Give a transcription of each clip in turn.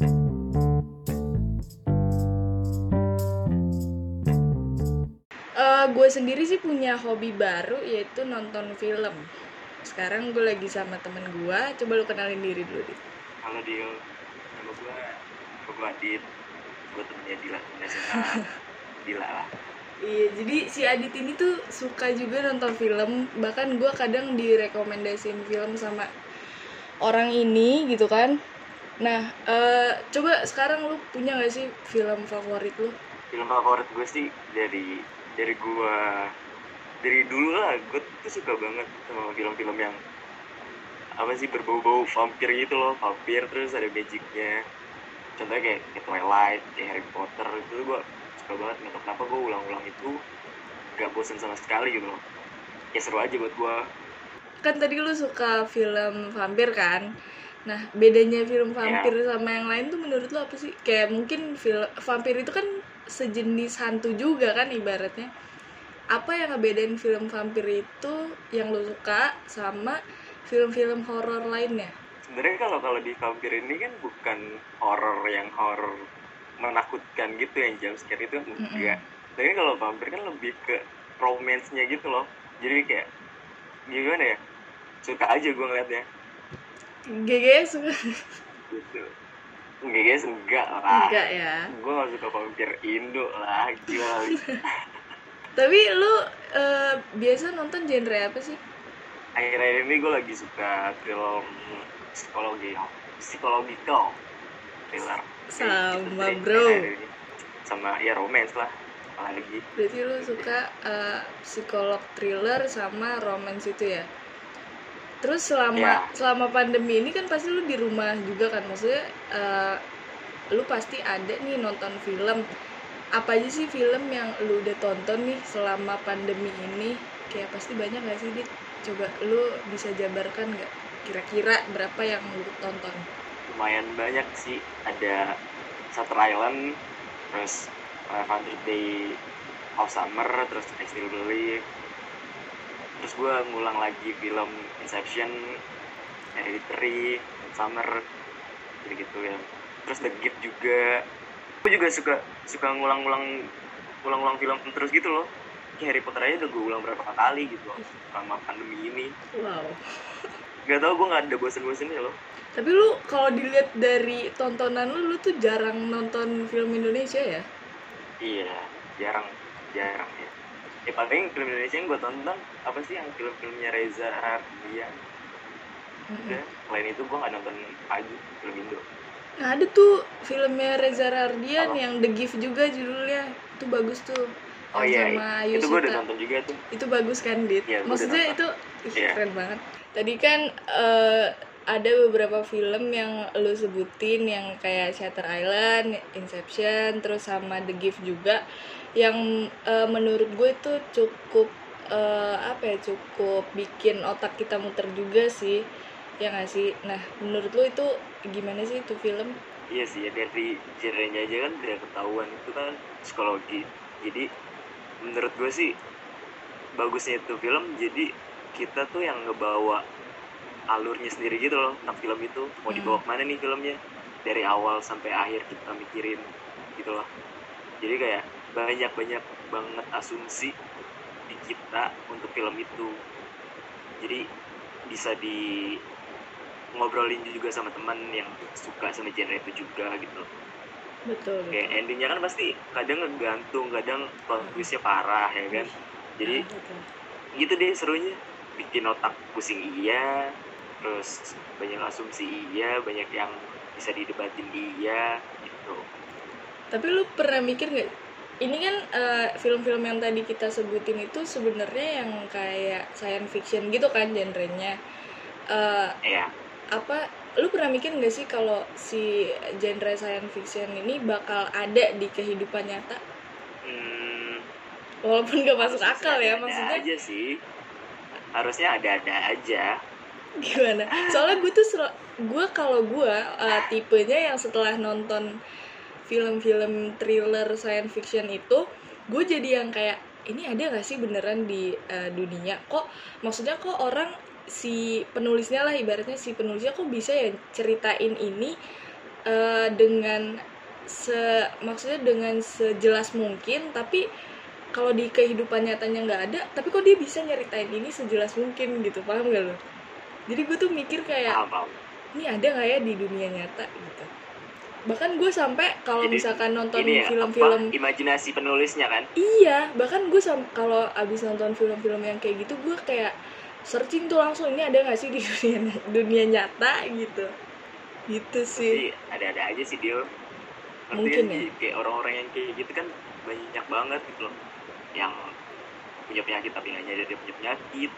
Eh, gue sendiri sih punya hobi baru yaitu nonton film. Sekarang gue lagi sama temen gue. Coba lu kenalin diri dulu deh. Halo Dio, nama gue gue Adit, gue temennya Dila, temennya Dila lah. Iya, jadi si Adit ini tuh suka juga nonton film. Bahkan gue kadang direkomendasiin film sama orang ini gitu kan. Nah, eh, coba sekarang lu punya gak sih film favorit lu? Film favorit gue sih dari dari gue dari dulu lah, gue tuh suka banget sama film-film yang apa sih berbau-bau vampir gitu loh, vampir terus ada magicnya. Contohnya kayak, kayak Twilight, kayak Harry Potter itu gue suka banget. Nggak tau kenapa gue ulang-ulang itu gak bosen sama sekali gitu loh. Ya seru aja buat gue. Kan tadi lu suka film vampir kan? Nah, bedanya film vampir sama yang lain tuh menurut lu apa sih? Kayak mungkin film vampir itu kan sejenis hantu juga kan ibaratnya. Apa yang ngebedain film vampir itu yang lu suka sama film-film horor lainnya? sebenarnya kalau kalau di vampir ini kan bukan horor yang horor menakutkan gitu yang jump scare itu enggak tapi kalau vampir kan lebih ke romance-nya gitu loh jadi kayak gimana ya suka aja gue ngeliatnya GG suka gitu guys enggak lah enggak ya. gue gak suka vampir Indo lah gila. Tapi lu eh, biasa nonton genre apa sih? akhir-akhir ini gue lagi suka film psikologi psikologikal thriller Sama, Gitu bro. sama ya romance lah apalagi Berarti lu suka eh, psikolog thriller sama romance itu ya? Terus selama Ya. selama pandemi ini kan pasti lu di rumah juga kan maksudnya eh, lu pasti ada nih nonton film. Apa aja sih film yang lu udah tonton nih selama pandemi ini? Kayak pasti banyak gak sih, Dit? Coba lu bisa jabarkan nggak? Kira-kira berapa yang lu tonton? lumayan banyak sih ada Shutter Island terus uh, 100 Day of Summer terus I Still Believe terus gue ngulang lagi film Inception Hereditary Summer gitu gitu ya terus The Gift juga gue juga suka suka ngulang-ngulang ngulang-ngulang film terus gitu loh Kayak Harry Potter aja udah gue ulang berapa kali gitu loh selama pandemi ini Wow. gak tau gue gak ada bosen-bosennya loh Tapi lu kalau dilihat dari tontonan lu, lu tuh jarang nonton film Indonesia ya? Iya, jarang, jarang ya. Ya paling film Indonesia yang gue tonton apa sih yang film-filmnya Reza Ardian. Udah, selain itu gue gak nonton lagi film Indo. Nah ada tuh filmnya Reza Rardian Apa? yang The Gift juga judulnya. Itu bagus tuh. Oh iya, sama iya. itu gue udah nonton juga tuh. Itu bagus kan, Dit? Udah Maksudnya itu ih, Iya. keren banget. Tadi kan eh, ada beberapa film yang lu sebutin yang kayak Shutter Island, Inception, terus sama The Gift juga yang eh, menurut gue itu cukup eh, apa ya cukup bikin otak kita muter juga sih ya nggak sih nah menurut lu itu gimana sih itu film Iya sih, ya dari genrenya aja kan udah ketahuan itu kan psikologi. Jadi menurut gue sih bagusnya itu film jadi kita tuh yang ngebawa alurnya sendiri gitu loh tentang film itu. Mau Hmm. dibawa ke mana nih filmnya? Dari awal sampai akhir kita mikirin gitu loh. Jadi kayak banyak banyak banget asumsi di kita untuk film itu. Jadi bisa di ngobrolin juga sama teman yang suka sama genre itu juga gitu betul kayak endingnya kan pasti kadang ngegantung kadang plot twistnya parah ya kan? Jadi betul. gitu deh serunya. Bikin otak pusing iya terus banyak asumsi iya banyak yang bisa didebatin iya gitu Tapi lu pernah mikir nggak? Ini kan eh, film-film yang tadi kita sebutin itu sebenarnya yang kayak science fiction gitu kan genrenya. Eh, ya apa? Lu pernah mikir nggak sih kalau si genre science fiction ini bakal ada di kehidupan nyata? hmm, Walaupun gak masuk akal ya maksudnya aja sih harusnya ada-ada aja gimana? Soalnya gue tuh gue kalau gue eh, tipenya yang setelah nonton film-film thriller science fiction itu gue jadi yang kayak ini ada gak sih beneran di eh, dunia? Kok maksudnya kok orang si penulisnya lah ibaratnya si penulisnya kok bisa ya ceritain ini eh, dengan se maksudnya dengan sejelas mungkin tapi kalau di kehidupan nyatanya nggak ada tapi kok dia bisa nyeritain ini sejelas mungkin gitu. Paham gak lo jadi gue tuh mikir kayak paham paham. Ini ada nggak ya di dunia nyata? Gitu. Bahkan gue sampai kalau misalkan nonton ya film-film apa, imajinasi penulisnya kan? Iya bahkan gue sam kalau abis nonton film-film yang kayak gitu gue kayak searching tuh langsung ini ada nggak sih di dunia dunia nyata? Gitu. Gitu sih. Ada-ada aja sih dia Mungkin ya. kayak orang-orang yang kayak gitu kan banyak banget gitu loh. Yang punya penyakit tapi nggak nyadar dia punya penyakit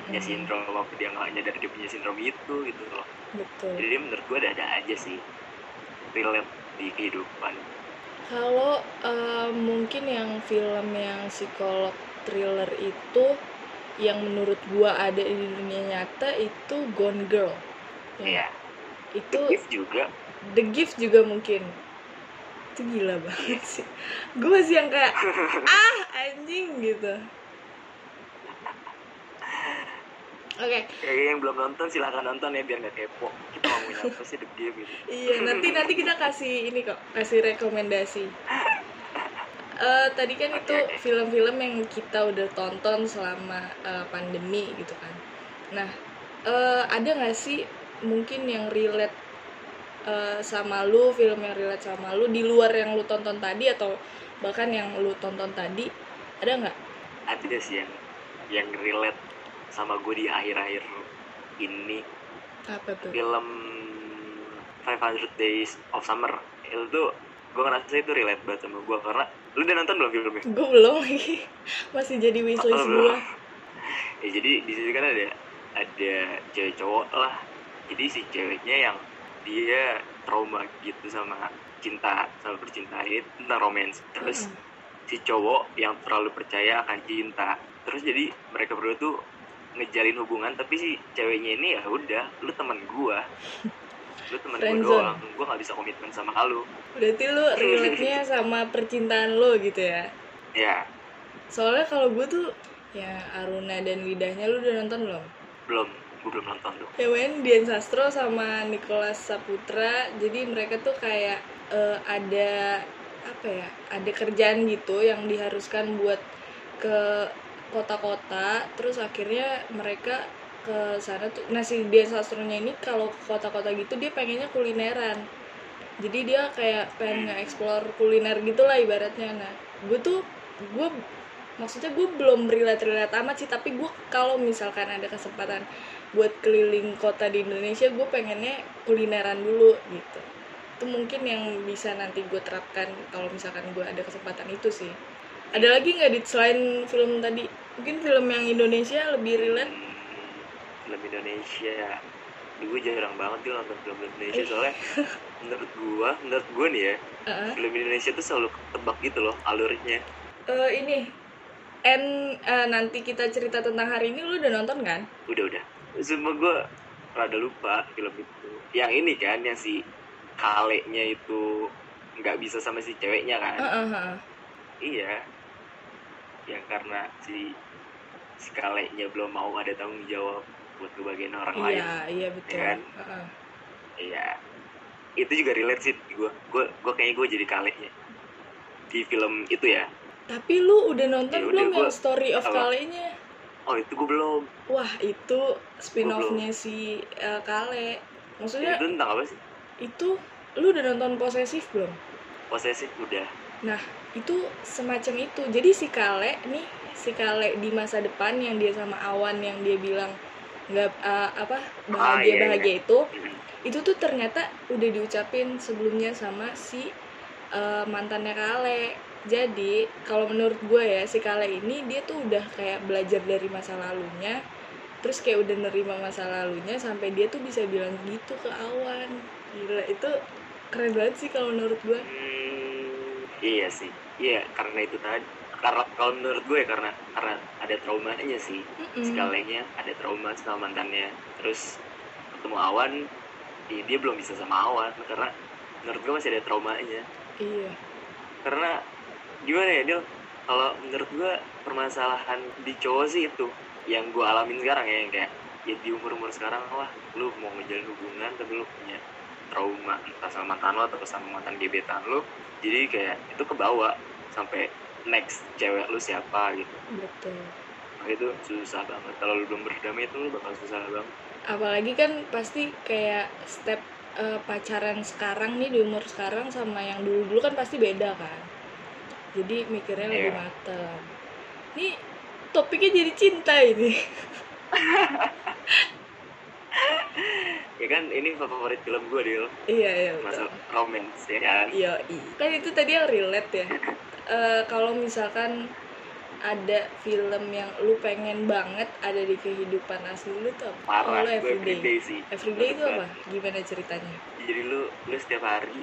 punya sindrom apa dia nggak nyadar dia punya sindrom itu gitu loh. Betul. Jadi menurut gue ada-ada aja sih relate di kehidupan. Kalau eh, mungkin yang film yang psikolog thriller itu yang menurut gua ada di dunia nyata itu Gone Girl. Iya. itu If juga. The Gift juga mungkin. Itu gila banget sih. Gue masih yang kayak ah anjing gitu oke. Kayak yang belum nonton silahkan nonton ya biar nggak kepo. Kita ngomongin apa sih The Game gitu. Iya nanti nanti kita kasih ini kok kasih rekomendasi. Eh, tadi kan itu Oke, oke. film-film yang kita udah tonton selama eh, pandemi gitu kan. Nah eh, ada nggak sih mungkin yang relate sama lu film yang relate sama lu di luar yang lu tonton tadi atau bahkan yang lu tonton tadi? Ada nggak? Ada sih yang yang relate sama gue di akhir-akhir ini. Apa tuh? Film 500 Days of Summer. Itu tuh gue ngerasa itu relate banget sama gue karena lu udah nonton belum filmnya? gue belum. Lagi masih jadi wishlist Oh, gue ya jadi di situ kan ada ada cewek cowok lah. Jadi si ceweknya yang dia trauma gitu sama cinta sama percintaan itu tentang romance. Terus si cowok yang terlalu percaya akan cinta. Terus jadi mereka berdua tuh ngejalin hubungan tapi si ceweknya ini ya udah lu teman gua. Lu teman gua Friendzone. doang. Gua nggak bisa komitmen sama lu. Berarti lu relate-nya sama percintaan lu gitu ya? Ya. Soalnya kalau gue tuh ya Aruna dan Widahnya lu udah nonton belum? Belum. Gua belum nonton tuh ya main Dian Sastro sama Nicholas Saputra jadi mereka tuh kayak eh, ada apa ya ada kerjaan gitu yang diharuskan buat ke kota-kota terus akhirnya mereka ke sana tuh. Nah si Dian Sastronya ini kalau ke kota-kota gitu dia pengennya kulineran. Jadi dia kayak pengen nge-explore kuliner gitu lah ibaratnya. Nah gue tuh gue maksudnya gue belum relate-relate amat sih tapi gue kalau misalkan ada kesempatan buat keliling kota di Indonesia gue pengennya kulineran dulu gitu. Itu mungkin yang bisa nanti gue terapkan kalau misalkan gue ada kesempatan itu sih ada lagi nggak di selain film tadi? Mungkin film yang Indonesia lebih relate. Film Indonesia gue jarang banget tuh nonton film Indonesia. Eh. soalnya menurut gua menurut gua nih ya Heeh. film Indonesia tuh selalu ketebak gitu loh alurnya. Eh, ini. And eh, nanti kita cerita tentang hari ini lu udah nonton kan? Udah udah. Semua gue rada lupa film itu. Yang ini kan yang si kaleknya itu nggak bisa sama si ceweknya kan? Heeh. iya yang karena si kaleknya belum mau ada tanggung jawab buat kebagian orang lain iya iya betul. kan? Heeh. iya. Itu juga relate sih gue gue gue kayaknya gue jadi kaleknya di film itu ya. Tapi lu udah nonton Ya udah, belum yang gua- story of apa? Kale-nya oh itu gue belum. Wah itu spin-off-nya si eh, Kale. Maksudnya itu tentang apa sih? Itu lu udah nonton posesif belum? Posesif udah. Nah, itu semacam itu. Jadi si Kale nih, si Kale di masa depan yang dia sama Awan yang dia bilang nggak uh, apa bahagia iya, iya. bahagia itu, Mm. itu tuh ternyata udah diucapin sebelumnya sama si uh, mantannya Kale. Jadi kalau menurut gue ya si Kale ini dia tuh udah kayak belajar dari masa lalunya, terus kayak udah nerima masa lalunya sampai dia tuh bisa bilang gitu ke Awan. Gila itu keren banget sih kalau menurut gue. Hmm, iya sih iya karena itu tadi. Karena kalau menurut gue karena karena ada traumanya sih. Mm-mm. segalanya ada trauma sama mantannya. Terus ketemu awan ya dia belum bisa sama awan karena menurut gue masih ada traumanya. Iya. karena gimana ya Dil? Kalau menurut gue permasalahan di cowok sih itu yang gue alamin sekarang ya yang kayak ya di umur umur sekarang lah lu mau ngejalin hubungan tapi lu punya trauma entah sama mantan lo atau sama mantan gebetan lo jadi kayak itu kebawa sampai next cewek lu siapa gitu. Betul. Nah, itu susah banget. Kalau lu belum berdamai itu lu bakal susah banget. Apalagi kan pasti kayak step eh, pacaran sekarang nih di umur sekarang sama yang dulu dulu kan pasti beda kan. Jadi mikirnya lebih Iya. mateng. Ini topiknya jadi cinta ini. Ya kan ini favorit film gue Dil. Iya iya betul. Masuk romance ya kan? Iya kan itu tadi yang relate ya Eh, kalau misalkan ada film yang lu pengen banget ada di kehidupan asli lu tuh apa? parah oh, lu everyday. everyday sih Everyday itu apa? Gimana ceritanya? jadi lu lu setiap hari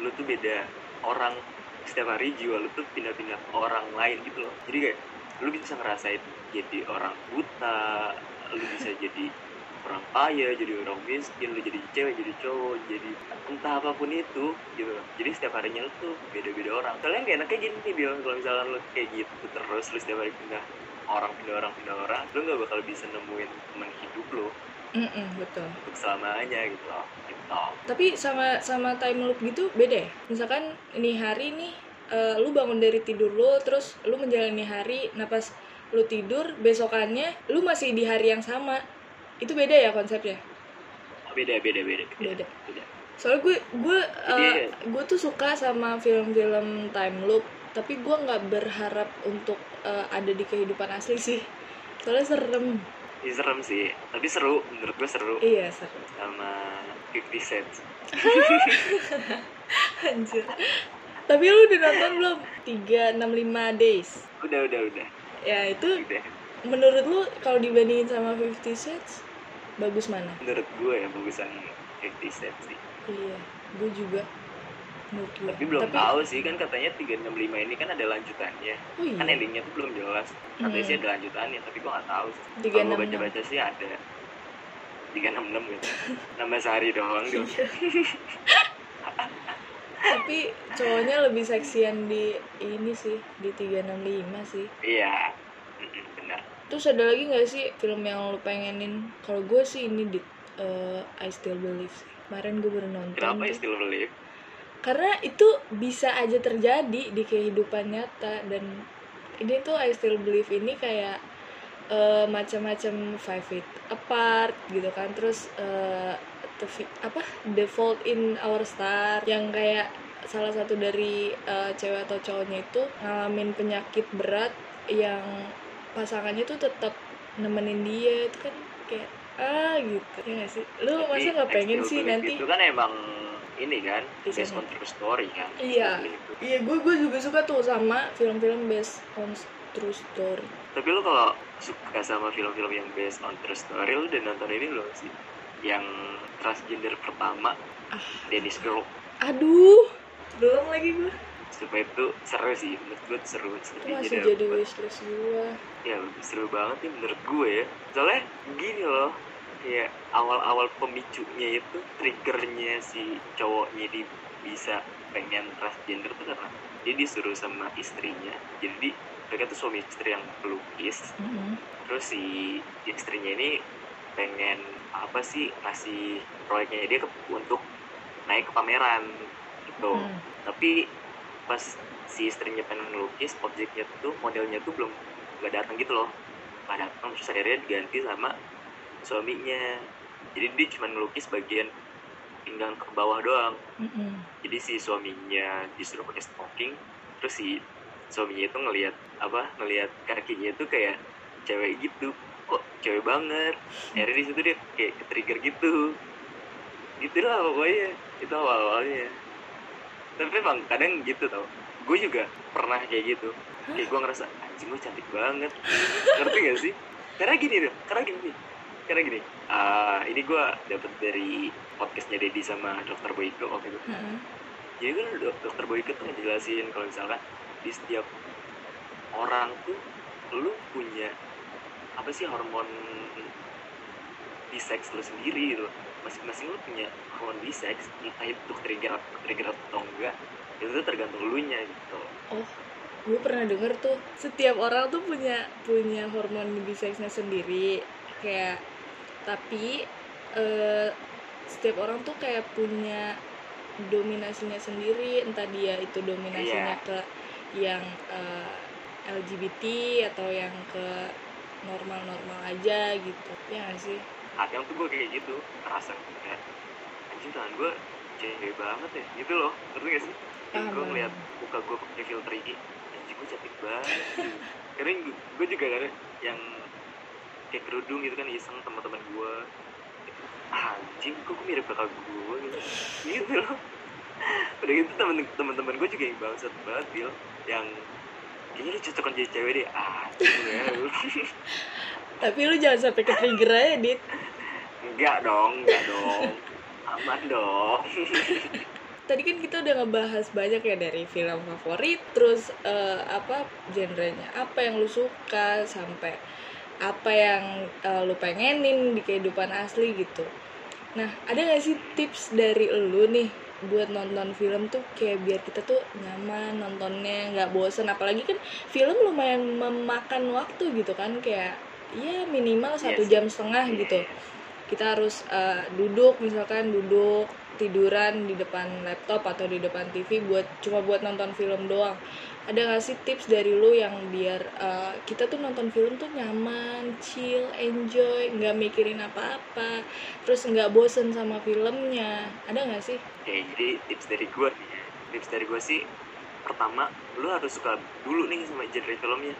lu tuh beda orang setiap hari jiwa lu tuh pindah-pindah orang lain gitu loh jadi kayak lu bisa ngerasain jadi orang buta lu bisa jadi orang kaya jadi orang miskin lu jadi cewek jadi cowok jadi entah apa pun itu gitu jadi setiap harinya lu tuh beda-beda orang soalnya kayak enaknya gini nih kalau misalkan lu kayak gitu terus lu setiap hari pindah orang pindah orang pindah orang lu nggak bakal bisa nemuin teman hidup lu Mm-mm, betul. untuk selamanya gitu loh gitu Tapi sama sama time loop gitu beda ya? Misalkan ini hari nih eh, lu bangun dari tidur lu terus lu menjalani hari, nah pas lu tidur besokannya lu masih di hari yang sama. Itu beda ya konsepnya? beda beda beda Beda. beda Soalnya gue gue Jadi- gue tuh suka sama film-film time loop, tapi gue nggak berharap untuk eh, ada di kehidupan asli sih. Soalnya serem. Ini serem sih tapi seru menurut gue seru Iya, serem. sama 50 Cent Anjir. Tapi lu udah nonton belum? 365 Days. udah udah udah Ya itu udah menurut lu kalau dibandingin sama 50 Cent bagus mana? menurut gue ya bagusan 50 Cent sih Iya, gue juga menurut gue. tapi belum tahu sih kan katanya 365 ini kan ada lanjutannya Oh iya. kan endingnya tuh belum jelas katanya Hmm. sih ada lanjutannya tapi gue nggak tahu sih kalau gue 366. baca-baca sih ada 366 gitu nambah sehari doang gitu. Tapi cowoknya lebih seksian di ini sih, di 365 sih. iya Terus ada lagi nggak sih film yang lu pengenin? Kalau gue sih ini di eh, I Still Believe sih. Kemarin gue baru nonton. kenapa ya still believe karena itu bisa aja terjadi di kehidupan nyata dan ini tuh I still believe ini kayak eh, macam-macam five feet apart gitu kan terus eh, the apa the fault in our star yang kayak salah satu dari eh, cewek atau cowoknya itu ngalamin penyakit berat yang pasangannya tuh tetap nemenin dia itu kan kayak ah gitu ya gak sih lu masa Tapi nggak pengen sih nanti itu kan emang ini kan Kisah based on true story kan Iya. Believe. Iya, gue gue juga suka tuh sama film-film based on true story. Tapi lu kalau suka sama film-film yang based on true story, lu udah nonton ini belum sih? Yang transgender pertama, Ah. Dennis Girl. Aduh, belum lagi gue. Supaya itu seru sih, menurut gue seru. Itu masih jadi wishlist gue. Ya seru banget nih menurut gue ya. Soalnya gini loh, ya awal-awal pemicunya itu triggernya si cowoknya di bisa pengen transgender tuh karena dia disuruh sama istrinya. Jadi mereka tuh suami istri yang pelukis terus si istrinya ini pengen apa sih ngasih proyeknya dia ke, untuk naik ke pameran gitu Hmm. tapi pas si istrinya pengen ngelukis objeknya tuh modelnya tuh belum nggak datang gitu loh. Nggak datang terus akhirnya diganti sama suaminya. Jadi dia cuma ngelukis bagian pinggang ke bawah doang. Mm-mm. jadi si suaminya disuruh pakai stocking terus si suaminya itu ngelihat apa ngelihat kakinya itu kayak cewek gitu. Kok cewek banget? Akhirnya di situ dia kayak ke trigger gitu. Gitu lah pokoknya. Itu awal awalnya tapi emang kadang gitu tau. Gue juga pernah kayak gitu. Kayak gue ngerasa anjing gue cantik banget. Ngerti gak sih? Karena gini tuh karena gini. Karena gini. Ah ini gue dapet dari podcastnya Dedi sama dokter Boyko waktu itu. Mm-mm. jadi kan dok- dokter Boyke tuh ngejelasin kalau misalkan di setiap orang tuh lu punya apa sih hormon bisex lu sendiri gitu. Masing-masing lu punya hormon bisex entah itu trigger trigger atau enggak itu tuh tergantung lu nya gitu. Oh, gue pernah denger tuh setiap orang tuh punya punya hormon biseksnya sendiri kayak tapi eh, setiap orang tuh kayak punya dominasinya sendiri entah dia itu dominasinya Iya. ke yang eh, LGBT atau yang ke normal-normal aja gitu. Ya nggak sih? Kadang tuh gue kayak gitu ngerasa kayak anjing tangan gue cewek banget ya gitu loh. Ngerti gak sih? Gue ngeliat muka gue pakai filter anjing gue cantik banget karena gue juga kadang yang kayak kerudung gitu kan iseng teman-teman gue anjing kok gue mirip kakak gue gitu? Gitu. Loh udah gitu teman-teman gue juga yang bangsat banget Bil. Yang kayaknya lu cocokan jadi cewek deh. Ya. Lu tapi lu jangan sampai ke trigger aja dit. Enggak dong enggak dong. Aman dong tadi kan kita udah ngebahas banyak ya dari film favorit terus eh, apa genrenya apa yang lu suka sampai apa yang eh, lu pengenin di kehidupan asli gitu. Nah ada gak sih tips dari lu nih buat nonton film tuh kayak biar kita tuh nyaman nontonnya nggak bosen? Apalagi kan film lumayan memakan waktu gitu kan kayak ya minimal Iya satu sih. jam setengah gitu kita harus eh, duduk misalkan duduk tiduran di depan laptop atau di depan TV buat cuma buat nonton film doang ada gak sih tips dari lu yang biar eh, kita tuh nonton film tuh nyaman chill enjoy nggak mikirin apa-apa terus nggak bosen sama filmnya ada gak sih Oke, jadi tips dari gue nih ya. Tips dari gue sih, pertama, lu harus suka dulu nih sama genre filmnya.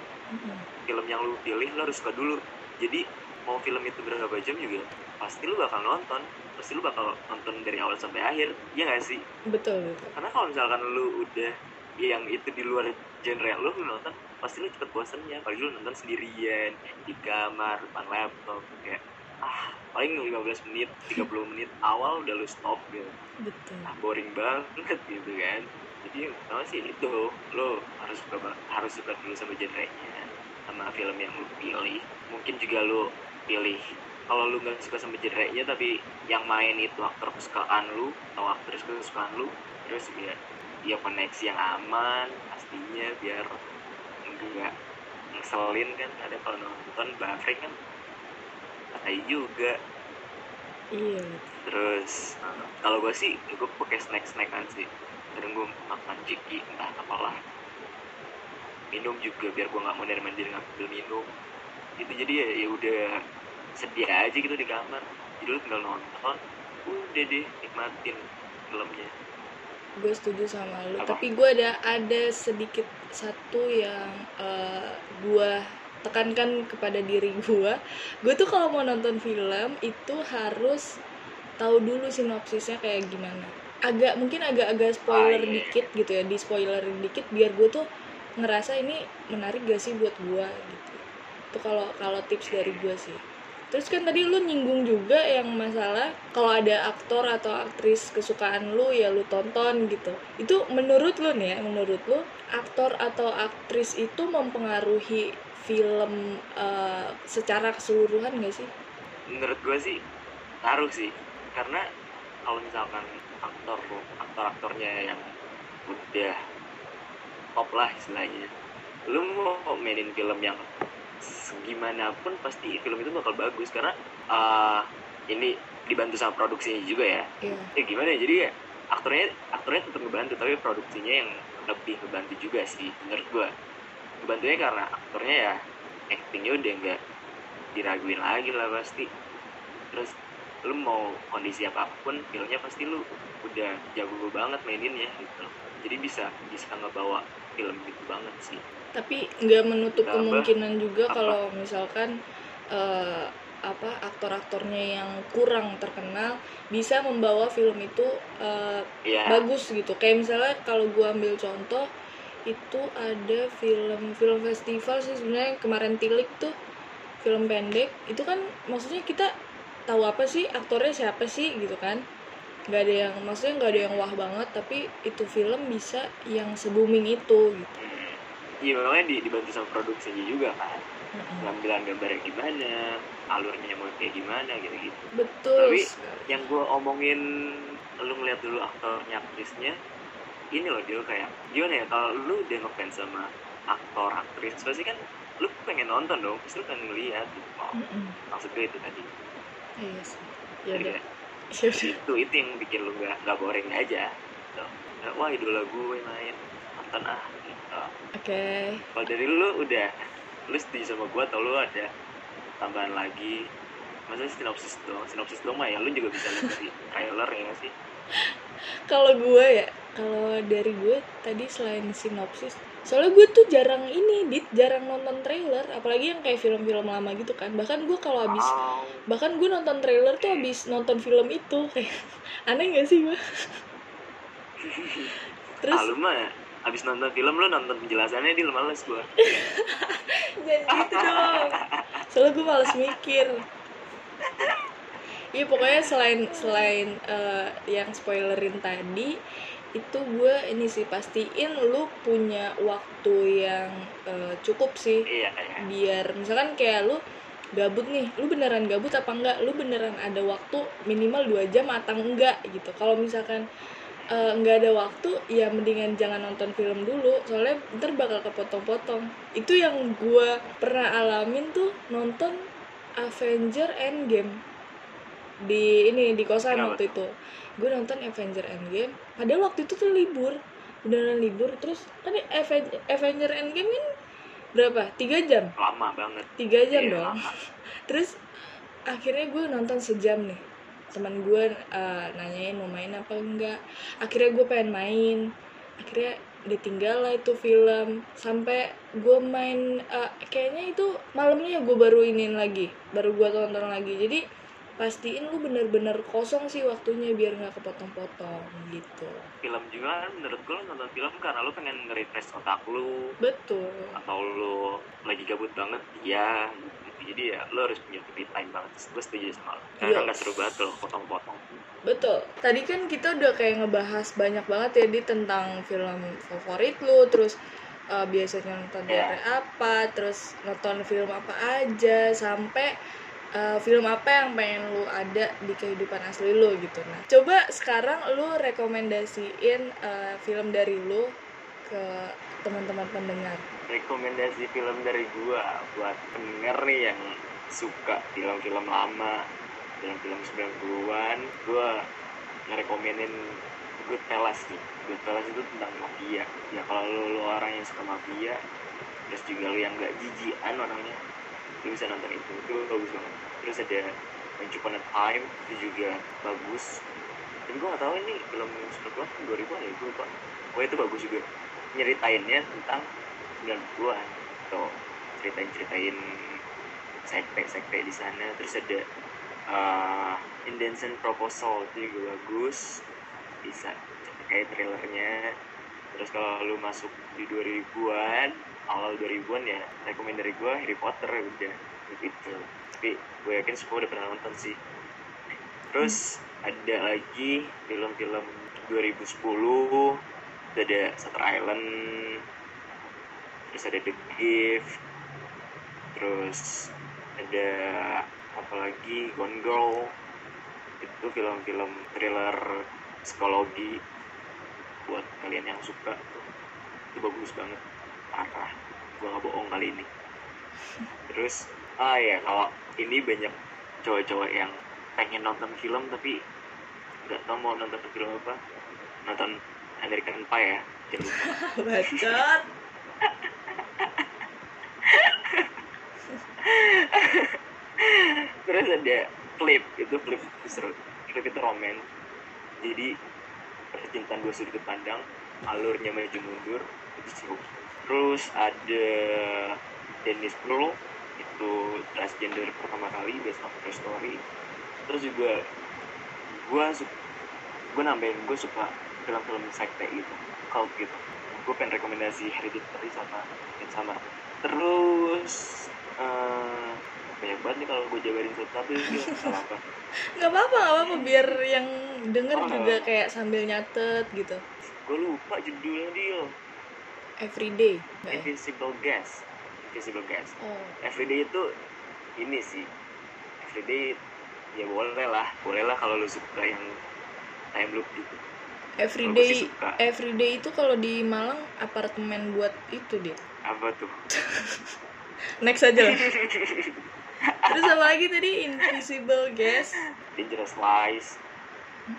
Film yang lu pilih, lu harus suka dulu. Jadi, mau film itu berapa jam juga, pasti lu bakal nonton. Pasti lu bakal nonton dari awal sampai akhir. Iya gak sih? betul betul Karena kalau misalkan lu udah yang itu di luar genre lu, lu nonton, pasti lu cepet bosennya. Apalagi lu nonton sendirian, di kamar, depan laptop. Kayak, ah, paling 15 menit, 30 menit awal udah lu stop gitu betul ah, boring banget gitu kan jadi yang pertama sih itu lo harus suka harus suka dulu sama genrenya sama film yang lo pilih mungkin juga lo pilih kalau lo nggak suka sama genrenya tapi yang main itu aktor kesukaan lu atau aktris kesukaan lu terus ya ya koneksi yang aman pastinya biar enggak ngeselin kan. Ada kalau nonton buffering kan tai juga. Iya. Terus kalau gue sih gue pakai snack snackan sih. Kadang gue makan ciki entah apalah. Minum juga biar gue nggak mau dari mandir ngambil minum. Itu jadi ya ya udah sedia aja gitu di kamar. Jadi lu tinggal nonton. Udah deh nikmatin filmnya gue setuju sama lu. Apa? tapi gue ada ada sedikit satu yang eh, gue tekankan kepada diri gue gue tuh kalau mau nonton film itu harus tahu dulu sinopsisnya kayak gimana. Agak mungkin agak-agak spoiler Ah, iya. dikit gitu ya di spoilerin dikit biar gue tuh ngerasa ini menarik gak sih buat gue gitu. Itu kalau kalau tips dari gue sih Terus kan tadi lu nyinggung juga yang masalah kalau ada aktor atau aktris kesukaan lu ya lu tonton gitu. Itu menurut lu nih ya, menurut lu aktor atau aktris itu mempengaruhi film eh, secara keseluruhan gak sih? menurut gue sih ngaruh sih karena kalau misalkan aktor aktor aktornya yang udah top lah istilahnya lu mau mainin film yang segimanapun pasti film itu bakal bagus karena uh, ini dibantu sama produksinya juga ya. Iya. ya gimana ya jadi ya aktornya aktornya tetap ngebantu tapi produksinya yang lebih ngebantu juga sih menurut gua. Ngebantunya karena aktornya ya actingnya udah nggak diraguin lagi lah pasti. Terus lu mau kondisi apa pun filmnya pasti lu udah jago banget maininnya gitu. Jadi bisa bisa ngebawa film itu banget sih Tapi nggak menutup Tambah kemungkinan juga apa? kalau misalkan eh, apa aktor-aktornya yang kurang terkenal bisa membawa film itu eh, ya bagus gitu. Kayak misalnya kalau gua ambil contoh itu ada film film festival sih sebenarnya kemarin tilik tuh film pendek. Itu kan maksudnya kita tahu apa sih aktornya siapa sih gitu kan. Nggak ada yang maksudnya nggak ada yang wah banget tapi itu film bisa yang se booming itu gitu hmm, iya makanya di- dibantu sama produksinya juga kan. Pengambilan gambarnya gimana alurnya mau kayak gimana gitu gitu betul Tapi- yang gue omongin lu ngeliat dulu aktornya aktrisnya ini loh dia kayak gimana ya kalau lu udah ngefans sama aktor aktris pasti kan lu pengen nonton dong pasti lu pengen ngeliat gitu. Oh, Mm-mm. maksud gue itu tadi. Iya sih. Ya Ya itu itu yang bikin lu nggak nggak boring aja gitu. Wah idola gue main nonton ah Oke. kalau dari lu udah. Lu setuju sama gue atau lu ada tambahan lagi? Masa sinopsis doang sinopsis doang mah ya lu juga bisa lihat dari trailer ya sih? Kalau gue ya, kalau dari gue tadi selain sinopsis, soalnya gue tuh jarang ini, dit jarang nonton trailer, apalagi yang kayak film-film lama gitu kan. Bahkan gue kalau habis oh, bahkan gue nonton trailer tuh habis nonton film itu kayak aneh gak sih gue terus ah, abis nonton film lu nonton penjelasannya di males gue jangan gitu dong. Soalnya gue males mikir. Iya pokoknya selain selain eh, yang spoilerin tadi itu gue ini sih pastiin lu punya waktu yang eh, cukup sih. Iya iya. Biar misalkan kayak lu gabut nih lu beneran gabut apa enggak? Lu beneran ada waktu minimal dua jam atau enggak gitu. Kalau misalkan eh, nggak ada waktu ya mendingan jangan nonton film dulu soalnya ntar bakal kepotong-potong. Itu yang gua pernah alamin tuh nonton Avenger Endgame. Di ini di kosan Kenapa? waktu itu. Gue nonton Avenger Endgame padahal waktu itu tuh libur. Beneran libur terus kan Aven- Avenger Endgame kan berapa? Tiga jam? Lama banget. Tiga jam Iya, dong. lama. terus akhirnya gue nonton sejam nih teman gue uh, nanyain mau main apa enggak. Akhirnya gue pengen main. Akhirnya ditinggal lah itu film. Sampai gue main uh, kayaknya itu malamnya gue baru inin lagi. Baru gue tonton lagi. Jadi pastiin lu bener-bener kosong sih waktunya biar nggak kepotong-potong gitu. Film juga kan menurut gue lu nonton film karena lu pengen nge-refresh otak lu. Betul. Atau lu lagi gabut banget gitu. Jadi ya lu harus punya free time banget gue setuju sama lu karena Yes. nggak seru banget lo potong-potong Betul. Tadi kan kita udah kayak ngebahas banyak banget ya di tentang film favorit lu, terus uh, biasanya nonton Iya. genre apa, terus nonton film apa aja, sampai uh, film apa yang pengen lu ada di kehidupan asli lu gitu. Nah, coba sekarang lu rekomendasiin uh, film dari lu ke teman-teman pendengar. Rekomendasi film dari gua buat pendengar nih yang suka film-film lama film-film 90-an gua ngerekomenin Goodfellas nih Goodfellas itu tentang mafia. Ya kalau lu, lu orang yang suka mafia terus juga lu yang gak jijian orangnya lu bisa nonton itu. Itu bagus banget. Terus ada Once Upon Time itu juga bagus. Tapi gua gak tahu ini film 90-an 2000-an ya gue lupa. Pokoknya itu bagus juga. Nyeritainnya tentang 90-an tuh ceritain-ceritain sekte-sekte di sana. Terus ada uh, Proposal itu juga bagus. Bisa kayak trailernya terus kalau lu masuk di 2000-an awal 2000-an ya rekomend dari gua Harry Potter udah gitu. Tapi gue yakin semua udah pernah nonton sih. Terus ada lagi film-film 2010 itu ada Shutter Island terus ada The Gift terus ada apa lagi? Gone Girl. Itu film-film thriller psikologi buat kalian yang suka. Itu bagus banget. Parah. Gua nggak bohong kali ini. Terus ah ya kalau ini banyak cowok-cowok yang pengen nonton film tapi nggak tahu mau nonton film apa. Nonton American Pie ya jangan lupa. Bacot. terus ada klip itu klip seru klip itu roman jadi percintaan dua sudut pandang alurnya maju mundur itu seru. Terus ada Dennis Pro itu transgender pertama kali based on true story. Terus juga gue gue nambahin gue suka film-film sekte gitu cult gitu. Gue pengen rekomendasi Hereditary sama Midsommar. Terus eh, banyak banget nih kalau gue jabarin satu tapi nggak apa? Nggak apa-apa nggak apa-apa. Biar yang denger Oh. juga kayak sambil nyatet gitu. Gue lupa judulnya dia everyday ya? Invisible Guest Invisible Guest oh. Everyday itu ini sih. Everyday ya boleh lah. Boleh lah kalau lu suka yang time loop gitu. Everyday everyday itu kalau di Malang apartemen buat itu dia apa tuh next aja lah. Terus apa lagi tadi? Invisible guest. Dangerous Lies.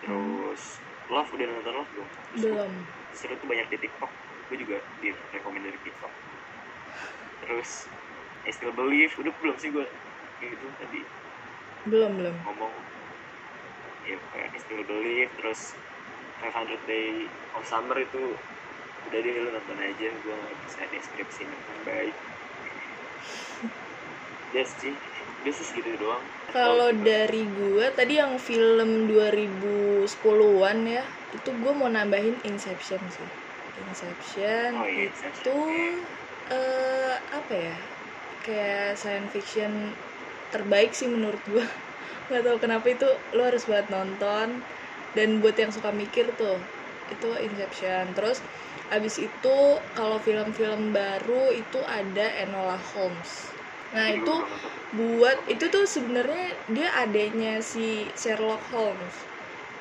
Terus Love udah nonton Love belum? Belum. Seru tuh banyak di TikTok. Gue juga di rekomend dari TikTok. Terus I Still Believe. Udah belum sih gue gitu tadi. Belum belum. Ngomong. Ya kayak I Still Believe. Terus 500 Day of Summer itu udah deh lu nonton aja. Gue nggak bisa deskripsi dengan baik ya sih sih segitu doang Kalau dari gua tadi yang film 2010-an ya, itu gua mau nambahin Inception sih. Inception Oh iya, itu Inception. eh apa ya? Kayak science fiction terbaik sih menurut gua. Gak tau kenapa itu lo harus banget nonton. Dan buat yang suka mikir tuh, itu Inception. Terus abis itu kalau film-film baru itu ada Enola Holmes. Nah itu buat itu tuh sebenarnya dia adanya si Sherlock Holmes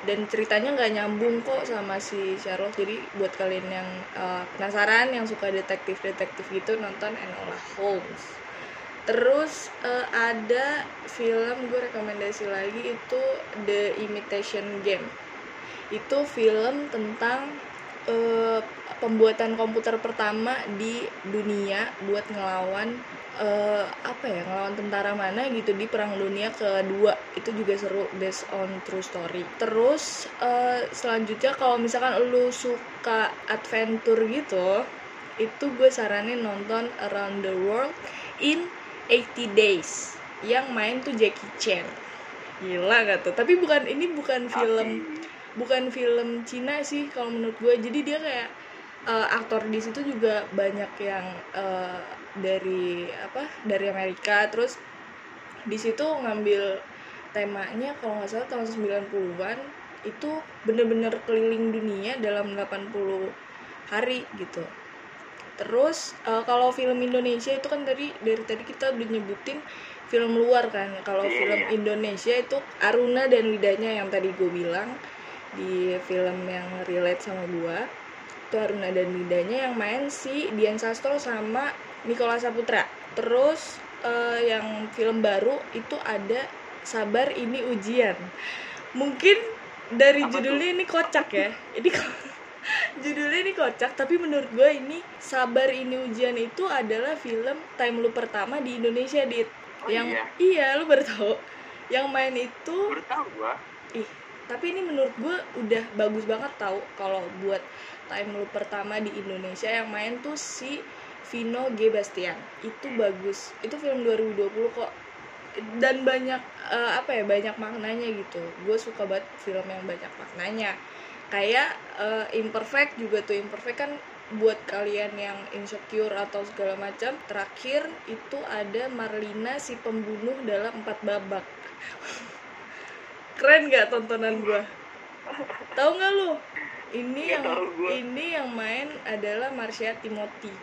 dan ceritanya nggak nyambung kok sama si Sherlock jadi buat kalian yang uh, penasaran yang suka detektif-detektif gitu nonton Enola Holmes terus uh, ada film gue rekomendasi lagi itu The Imitation Game itu film tentang uh, pembuatan komputer pertama di dunia buat ngelawan eh, apa ya ngelawan tentara mana gitu di perang dunia kedua. Itu juga seru based on true story. Terus eh, selanjutnya kalau misalkan lu suka adventure gitu itu gue saranin nonton Around the World in 80 Days. Yang main tuh Jackie Chan. Gila gak tuh? Tapi bukan ini bukan film bukan film Cina sih kalau menurut gue. Jadi dia kayak eh, aktor di situ juga banyak yang eh, dari apa dari Amerika. Terus di situ ngambil temanya kalau nggak salah tahun 90-an itu bener-bener keliling dunia dalam 80 hari gitu. Terus eh, kalau film Indonesia itu kan dari dari tadi kita udah nyebutin film luar kan. Kalau Iya, film iya. Indonesia itu Aruna dan Lidahnya yang tadi gue bilang di film yang relate sama gua itu Aruna dan Lidahnya yang main si Dian Sastro sama Nicola Saputra. Terus eh, yang film baru itu ada Sabar Ini Ujian. Mungkin dari Apa judulnya ini kocak ya. Ini judulnya ini kocak tapi menurut gue ini Sabar Ini Ujian itu adalah film time lu pertama di Indonesia dit. Oh yang iya? iya lu baru tahu. Yang main itu baru tahu gua. Ih tapi ini menurut gue udah bagus banget tau kalau buat time lu pertama di Indonesia yang main tuh si Vino G. Bastian. Itu bagus. Itu film 2020 kok. Dan banyak eh, apa ya banyak maknanya gitu. Gue suka banget film yang banyak maknanya. Kayak eh, imperfect juga tuh. Imperfect kan buat kalian yang insecure atau segala macam terakhir itu ada Marlina si pembunuh dalam empat babak keren gak tontonan gua? Tahu nggak lu? Ini Nggak yang ini yang main adalah Marsha Timothy.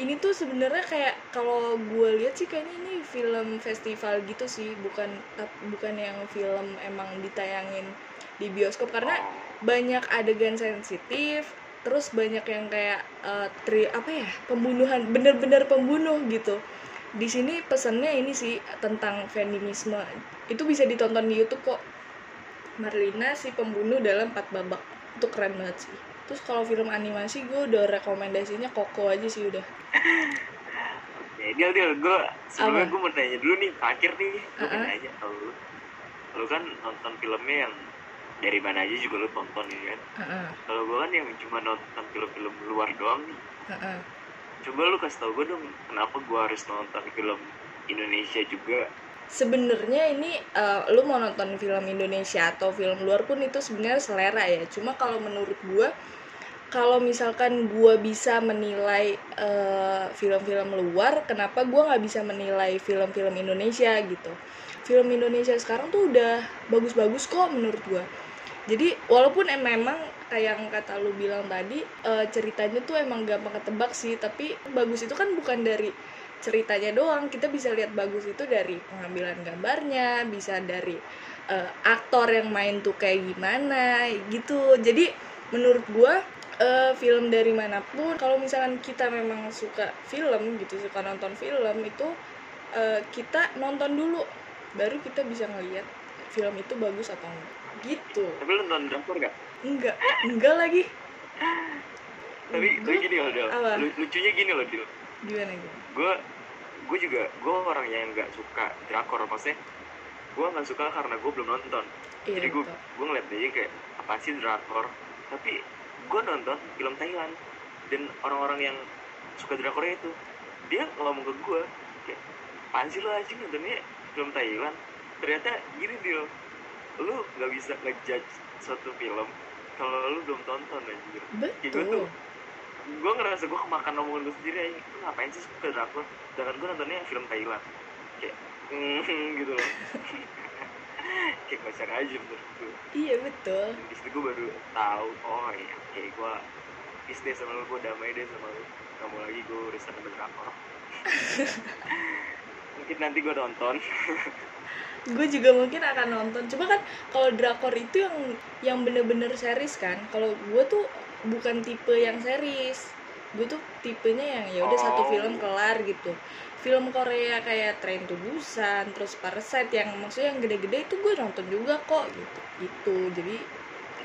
Ini tuh sebenarnya kayak kalau gue lihat sih kayaknya ini film festival gitu sih bukan bukan yang film emang ditayangin di bioskop. Karena banyak adegan sensitif terus banyak yang kayak eh, tri apa ya pembunuhan bener-bener pembunuh gitu. Di sini pesannya ini sih tentang feminisme. Itu bisa ditonton di YouTube kok Marlina si pembunuh dalam empat babak. Itu keren banget sih. Terus kalau film animasi gue udah rekomendasinya Koko aja sih udah. Deal deal gue sebelumnya gue mau nanya dulu nih terakhir nih gue mau Uh-uh. nanya kalau lu. Lu kan nonton filmnya yang dari mana aja juga lu tonton ya kan? Heeh, kalau gue kan yang cuma nonton film-film luar doang nih. Heeh. coba lu kasih tau gue dong kenapa gue harus nonton film Indonesia juga sebenarnya ini eh, lu mau nonton film Indonesia atau film luar pun itu sebenarnya selera ya. Cuma kalau menurut gua kalau misalkan gua bisa menilai eh, film-film luar kenapa gua nggak bisa menilai film-film Indonesia gitu? Film Indonesia sekarang tuh udah bagus-bagus kok menurut gua. Jadi walaupun em memang kayak yang kata lu bilang tadi eh, ceritanya tuh emang gampang ketebak sih tapi bagus itu kan bukan dari ceritanya doang. Kita bisa lihat bagus itu dari pengambilan gambarnya bisa dari eh, aktor yang main tuh kayak gimana gitu. Jadi menurut gua eh, film dari mana pun kalau misalkan kita memang suka film gitu suka nonton film itu eh, kita nonton dulu baru kita bisa ngelihat film itu bagus atau enggak. Gitu. Tapi lu nonton drakor gak enggak. Enggak lagi. Tapi gue gini loh Del? Lu- lucunya gini loh Del gimana gimana gue gue juga gue orang yang nggak suka drakor maksudnya gue nggak suka karena gue belum nonton. Iya jadi gue betul. gue ngeliat aja kayak apa sih drakor? Tapi gue nonton film Thailand dan orang-orang yang suka drakornya itu dia ngomong ke gue kayak apaan sih lo aja nontonnya film Thailand? Ternyata gini dia lu nggak bisa ngejudge suatu film kalau lu belum tonton anjir. Kayak gue tuh betul gue ngerasa gue kemakan omongan gue sendiri aja lu ngapain sih suka drakor sedangkan gue nontonnya film Thailand. Kayak mm, gitu loh. Kayak kocak aja menurut gue iya betul. Di situ gue baru tahu oh iya oke gue peace deh sama lu gue damai deh sama lu. Kamu lagi gue urusan sama drakor. Mungkin nanti gue nonton. Gue juga mungkin akan nonton. Cuma kan kalau drakor itu yang yang bener-bener series kan. Kalau gue tuh bukan tipe yang series gue tuh tipenya yang ya udah satu Oh. film kelar gitu film Korea kayak Train to Busan terus Parasite yang maksudnya yang gede-gede itu gue nonton juga kok gitu gitu jadi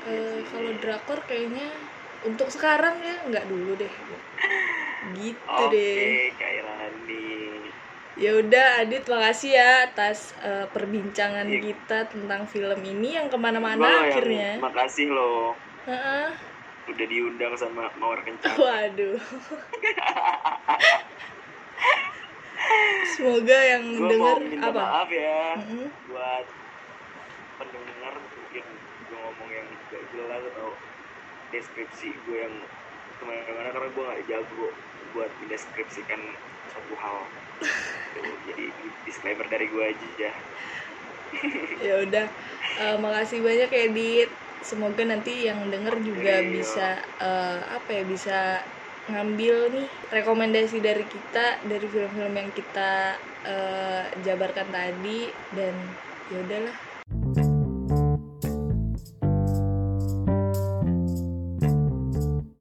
eh, kalau drakor kayaknya untuk sekarang ya nggak dulu deh gitu oke deh Kak Irani Ya udah Adit makasih ya atas eh, perbincangan Iya. kita tentang film ini yang ke mana-mana loh yang akhirnya. makasih lo Heeh. Udah diundang sama Mawar Kencang Waduh. Semoga yang gue mau denger minta apa? maaf ya Mm-mm. buat pendengar mungkin gue ngomong yang gak jelas atau deskripsi gue yang ke mana-mana karena gue gak jago buat mendeskripsikan suatu hal jadi disclaimer dari gue aja ya Ya udah. Eh, makasih banyak ya Dit. Semoga nanti yang denger juga Oke. bisa eh, apa ya bisa ngambil nih rekomendasi dari kita dari film-film yang kita eh, jabarkan tadi dan ya udahlah